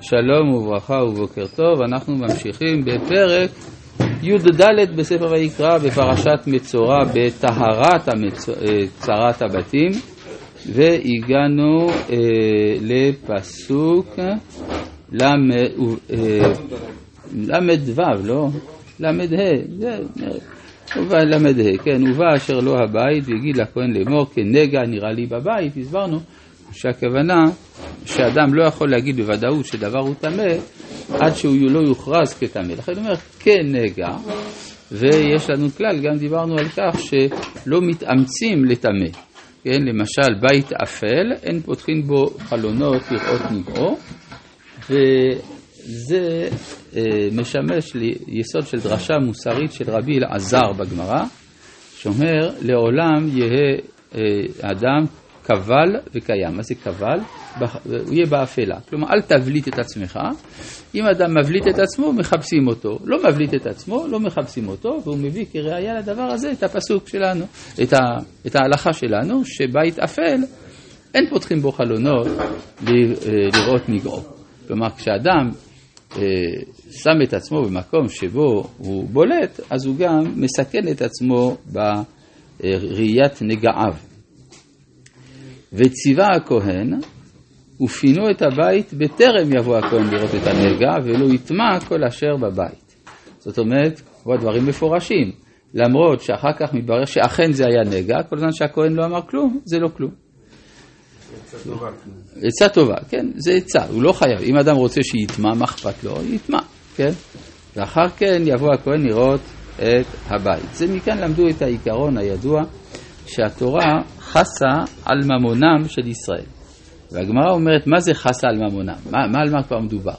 שלום וברכה ובוקר טוב, אנחנו ממשיכים בפרק י"ד בספר ויקרא בפרשת מצורע בטהרת צרת הבתים. והגענו אה, לפסוק ל"ו, לא? ל"ה, ל"ה, כן, ובא אשר לו הבית והגיד לכהן לאמור כנגע נראה לי בבית, הסברנו שהכוונה שאדם לא יכול להגיד בוודאות שדבר הוא טמא עד שהוא לא יוכרז כטמא. לכן הוא אומר כנגע, ויש לנו כלל, גם דיברנו על כך שלא מתאמצים לטמא. כן, למשל בית אפל, אין פותחים בו חלונות לראות נגעו, וזה אה, משמש ליסוד של דרשה מוסרית של רבי אלעזר בגמרא, שאומר לעולם יהא אה, אדם קבל וקיים. מה זה קבל? הוא יהיה באפלה. כלומר, אל תבליט את עצמך. אם אדם מבליט את עצמו, מחפשים אותו. לא מבליט את עצמו, לא מחפשים אותו, והוא מביא כראיה לדבר הזה את הפסוק שלנו, את, ה, את ההלכה שלנו, שבית אפל, אין פותחים בו חלונות אה, לראות נגעו. כלומר, כשאדם אה, שם את עצמו במקום שבו הוא בולט, אז הוא גם מסכן את עצמו בראיית נגעיו. וציווה הכהן, ופינו את הבית בטרם יבוא הכהן לראות את הנגע, ולא יטמע כל אשר בבית. זאת אומרת, פה דברים מפורשים. למרות שאחר כך מתברר שאכן זה היה נגע, כל זמן שהכהן לא אמר כלום, זה לא כלום. עצה טובה. עצה טובה, כן, זה עצה, הוא לא חייב. אם אדם רוצה שיטמע, מה אכפת לו? יטמע, כן? ואחר כן יבוא הכהן לראות את הבית. זה מכאן למדו את העיקרון הידוע שהתורה חסה על ממונם של ישראל. והגמרא אומרת, מה זה חסה על ממונם? מה, מה על מה כבר מדובר?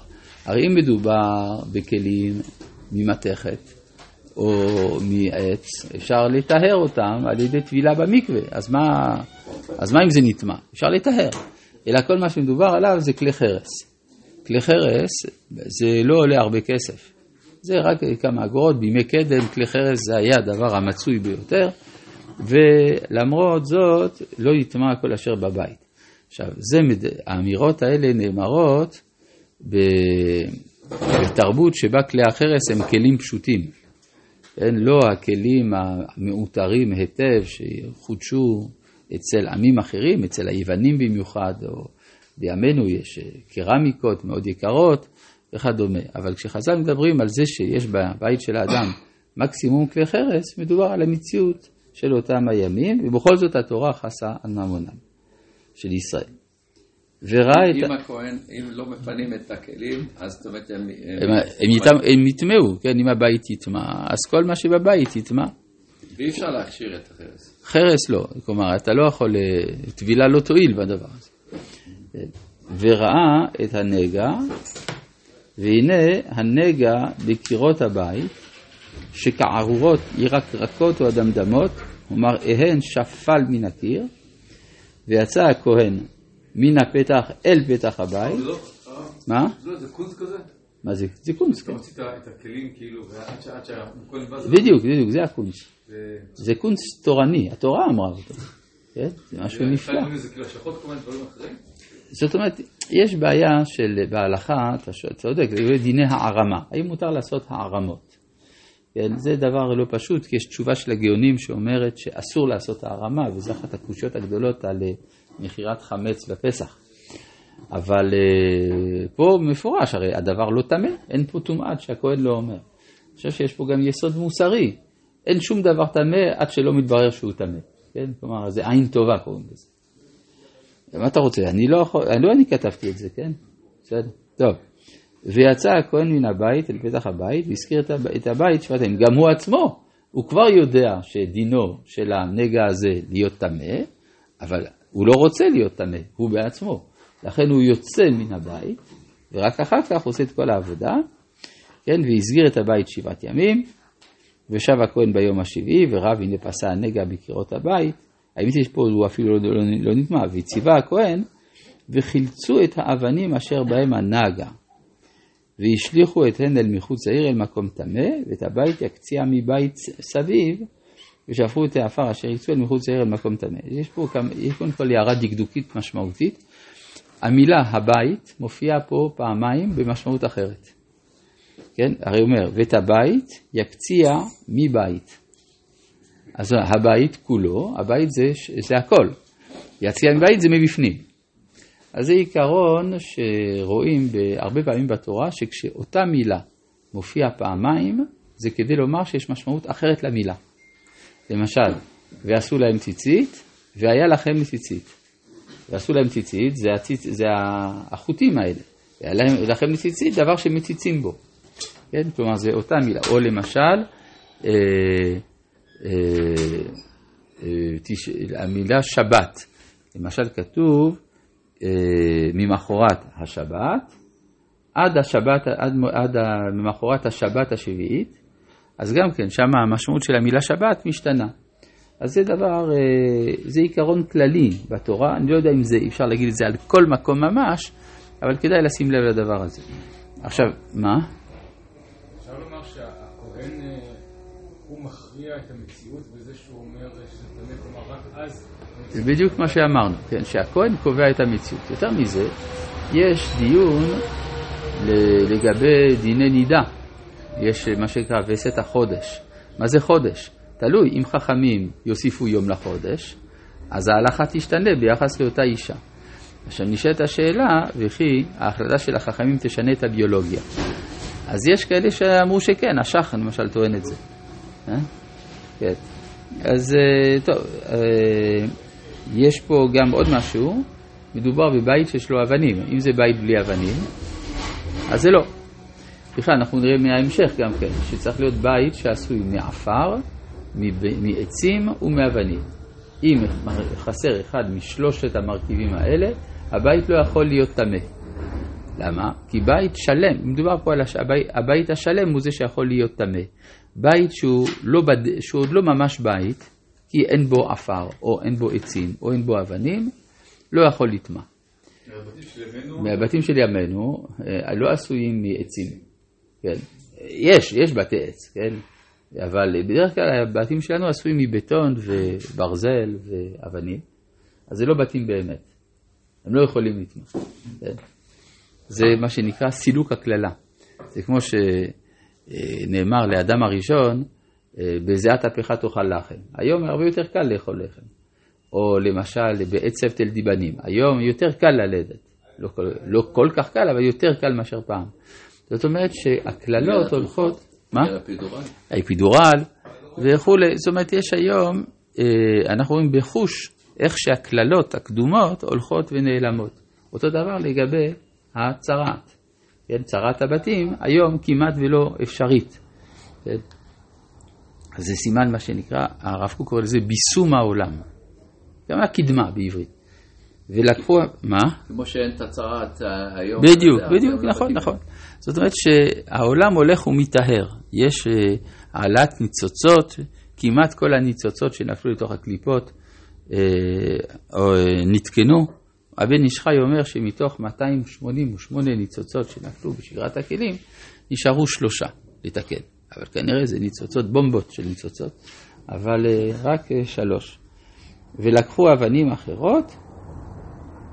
הרי אם מדובר בכלים ממתכת או מעץ, אפשר לטהר אותם על ידי טבילה במקווה, אז מה, אז מה אם זה נטמע? אפשר לטהר. אלא כל מה שמדובר עליו זה כלי חרס. כלי חרס זה לא עולה הרבה כסף. זה רק כמה אגורות, בימי קדם כלי חרס זה היה הדבר המצוי ביותר. ולמרות זאת לא יטמע כל אשר בבית. עכשיו, זה, האמירות האלה נאמרות בתרבות שבה כלי החרס הם כלים פשוטים. כן, לא הכלים המעוטרים היטב שחודשו אצל עמים אחרים, אצל היוונים במיוחד, או בימינו יש קרמיקות מאוד יקרות וכדומה. אבל כשחז"ל מדברים על זה שיש בבית של האדם מקסימום כלי חרס, מדובר על המציאות של אותם הימים, ובכל זאת התורה חסה על ממונם של ישראל. וראה את... אם הכהן, אם לא מפנים את הכלים, אז זאת אומרת הם... הם יטמעו, כן, אם הבית יטמע, אז כל מה שבבית יטמע. ואי אפשר להכשיר את החרס. חרס לא, כלומר, אתה לא יכול, אה, טבילה לא תועיל בדבר הזה. וראה את הנגע, והנה הנגע בקירות הבית, שכערורות ירקרקות או אדמדמות, כלומר אהן שפל מן הקיר, ויצא הכהן מן הפתח אל פתח הבית. לא, מה? זה קונץ כזה? מה זה? זה קונץ, כן. אתה מוציא את הכלים כאילו, ועד שהכהן בא. בדיוק, בדיוק, זה הקונץ. זה קונץ תורני, התורה אמרה אותו. כן? זה משהו נפלא. כאילו? זאת אומרת, יש בעיה של בהלכה, אתה צודק, זה דיני הערמה. האם מותר לעשות הערמות? כן, זה דבר לא פשוט, כי יש תשובה של הגאונים שאומרת שאסור לעשות הערמה, וזו אחת הקושיות הגדולות על אה, מכירת חמץ בפסח. אבל uh, פה מפורש, הרי הדבר לא טמא, אין פה טומאת שהכהן לא אומר. אני חושב שיש פה גם יסוד מוסרי, אין שום דבר טמא עד שלא מתברר שהוא טמא, כן? כלומר, זה עין טובה קוראים לזה. מה אתה רוצה? אני לא יכול, לא אני כתבתי את זה, כן? בסדר, טוב. ויצא הכהן מן הבית אל פתח הבית והזכיר את הבית שבעתיים. גם הוא עצמו, הוא כבר יודע שדינו של הנגע הזה להיות טמא, אבל הוא לא רוצה להיות טמא, הוא בעצמו. לכן הוא יוצא מן הבית, ורק אחר כך עושה את כל העבודה, כן, והסגיר את הבית שבעת ימים, ושב הכהן ביום השביעי, ורב הנה פסע הנגע בקירות הבית. האמת יש פה, הוא אפילו לא, לא, לא נטמע, וציווה הכהן, וחילצו את האבנים אשר בהם הנגע. והשליכו את הן אל מחוץ לעיר אל מקום טמא, ואת הבית יקציע מבית סביב, ושפכו את העפר אשר יקצו אל מחוץ לעיר אל מקום טמא. יש פה קודם כל הערה דקדוקית משמעותית. המילה הבית מופיעה פה פעמיים במשמעות אחרת. כן? הרי הוא אומר, ואת הבית יקציע מבית. אז הבית כולו, הבית זה, זה הכל. יציע מבית זה מבפנים. אז זה עיקרון שרואים הרבה פעמים בתורה, שכשאותה מילה מופיעה פעמיים, זה כדי לומר שיש משמעות אחרת למילה. למשל, ועשו להם ציצית, והיה לכם ציצית. ועשו להם ציצית, זה, הציצ... זה החוטים האלה. והיה לכם ציצית, דבר שמציצים בו. כן? כלומר, זה אותה מילה. או למשל, אה, אה, אה, תש... המילה שבת. למשל כתוב, ממחרת השבת, עד השבת, עד, עד ממחרת השבת השביעית, אז גם כן, שם המשמעות של המילה שבת משתנה. אז זה דבר, אה, זה עיקרון כללי בתורה, אני לא יודע אם זה, אפשר להגיד את זה על כל מקום ממש, אבל כדאי לשים לב לדבר הזה. עכשיו, מה? אפשר לומר שהכהן, אה, הוא מכריע את המציאות בזה שהוא אומר שזה באמת, כלומר רק אז... זה בדיוק מה שאמרנו, כן, שהכהן קובע את המציאות. יותר מזה, יש דיון לגבי דיני נידה. יש מה שנקרא וסת החודש. מה זה חודש? תלוי, אם חכמים יוסיפו יום לחודש, אז ההלכה תשתנה ביחס לאותה אישה. עכשיו נשאלת השאלה, וכי ההחלטה של החכמים תשנה את הביולוגיה. אז יש כאלה שאמרו שכן, השח למשל טוען את זה. אה? כן. אז אה, טוב, אה, יש פה גם עוד משהו, מדובר בבית שיש לו אבנים. אם זה בית בלי אבנים, אז זה לא. בכלל, אנחנו נראה מההמשך גם כן, שצריך להיות בית שעשוי מעפר, מעצים ומאבנים. אם חסר אחד משלושת המרכיבים האלה, הבית לא יכול להיות טמא. למה? כי בית שלם, מדובר פה על הש... הבית, הבית השלם הוא זה שיכול להיות טמא. בית שהוא, לא בד... שהוא עוד לא ממש בית, כי אין בו עפר, או אין בו עצים, או אין בו אבנים, לא יכול לטמא. מהבתים של ימינו אה, לא עשויים מעצים, כן? יש, יש בתי עץ, כן? אבל בדרך כלל הבתים שלנו עשויים מבטון וברזל ואבנים, אז זה לא בתים באמת, הם לא יכולים לתמוך. כן? זה מה שנקרא סילוק הקללה. זה כמו שנאמר לאדם הראשון, בזיעת אפיך תאכל לחם. היום הרבה יותר קל לאכול לחם. או למשל בעצב תל דיבנים. היום יותר קל ללדת. לא, לא כל כך קל, אבל יותר קל מאשר פעם. זאת אומרת שהקללות הולכות... מה? האפידורל וכולי. זאת אומרת, יש היום, אה, אנחנו רואים בחוש איך שהקללות הקדומות הולכות ונעלמות. אותו דבר לגבי הצרעת. כן, צרת הבתים היום כמעט ולא אפשרית. אז זה סימן מה שנקרא, הרב קוק קורא לזה ביסום העולם. גם הקדמה בעברית. ולקחו, מה? כמו שאין את הצהרת אה, היום. בדיוק, בדיוק, נכון, נכון. זאת אומרת שהעולם הולך ומטהר. יש אה, העלאת ניצוצות, כמעט כל הניצוצות שנפלו לתוך הקליפות אה, נתקנו. הבן איש חי אומר שמתוך 288 ניצוצות שנפלו בשגרת הכלים, נשארו שלושה לתקן. אבל כנראה זה ניצוצות, בומבות של ניצוצות, אבל רק שלוש. ולקחו אבנים אחרות,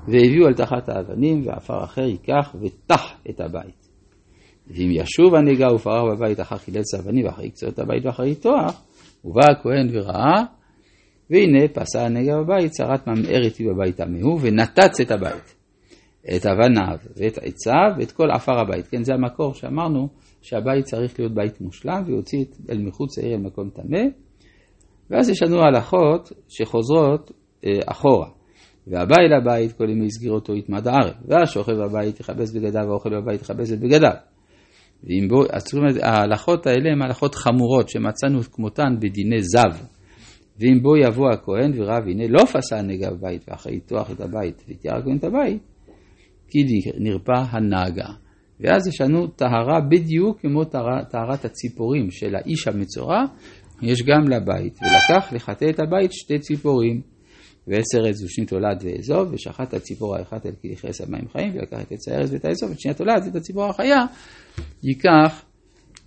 והביאו על תחת האבנים, ועפר אחר ייקח ותח את הבית. ואם ישוב הנגע ופרח בבית אחר חילץ אבנים ואחר יקצור את הבית ואחר יטוח, ובא הכהן וראה, והנה פסע הנגע בבית, צרת ממארת היא בבית המהו, ונתץ את הבית, את אבניו ואת עציו ואת כל עפר הבית. כן, זה המקור שאמרנו שהבית צריך להיות בית מושלם, ויוציא אל מחוץ לעיר אל מקום טמא. ואז יש לנו הלכות שחוזרות אה, אחורה. והבא אל הבית כל ימי סגירתו יתמד הארץ, והשוכב בבית יכבס בגדיו והאוכל בבית יכבס את בגדיו. ואם בו, זאת אומרת, ההלכות האלה הן הלכות חמורות שמצאנו כמותן בדיני זב. ואם בו יבוא הכהן ורב הנה לא פסע נגע בבית ואחרי יטוח את הבית ויתיאר הכהן את הבית, כי נרפא הנגע. ואז יש לנו טהרה בדיוק כמו טהרת הציפורים של האיש המצורע, יש גם לבית. ולקח לחטא את הבית שתי ציפורים. ועשר עץ ושנית תולד ואזוב, ושחט את הציפור האחת אל כי יכנס על מים חיים, ולקח את עץ הארץ ואת האזוב, ואת שנייה תולד ואת הציפור החיה, ייקח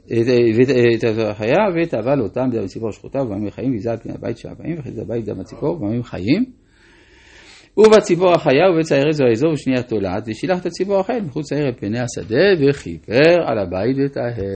את החיה וטבל אותם בדם הציפור שחוטה ובמים חיים, ויזל פני הבית של הבאים, את הבית דם הציפור ובמים חיים. ובציפור החיה ובעץ הארז והאזור ושנייה תולעת, ושילח את הציפור החיה מחוץ לעיר פני השדה, וכיפר על הבית וטהר.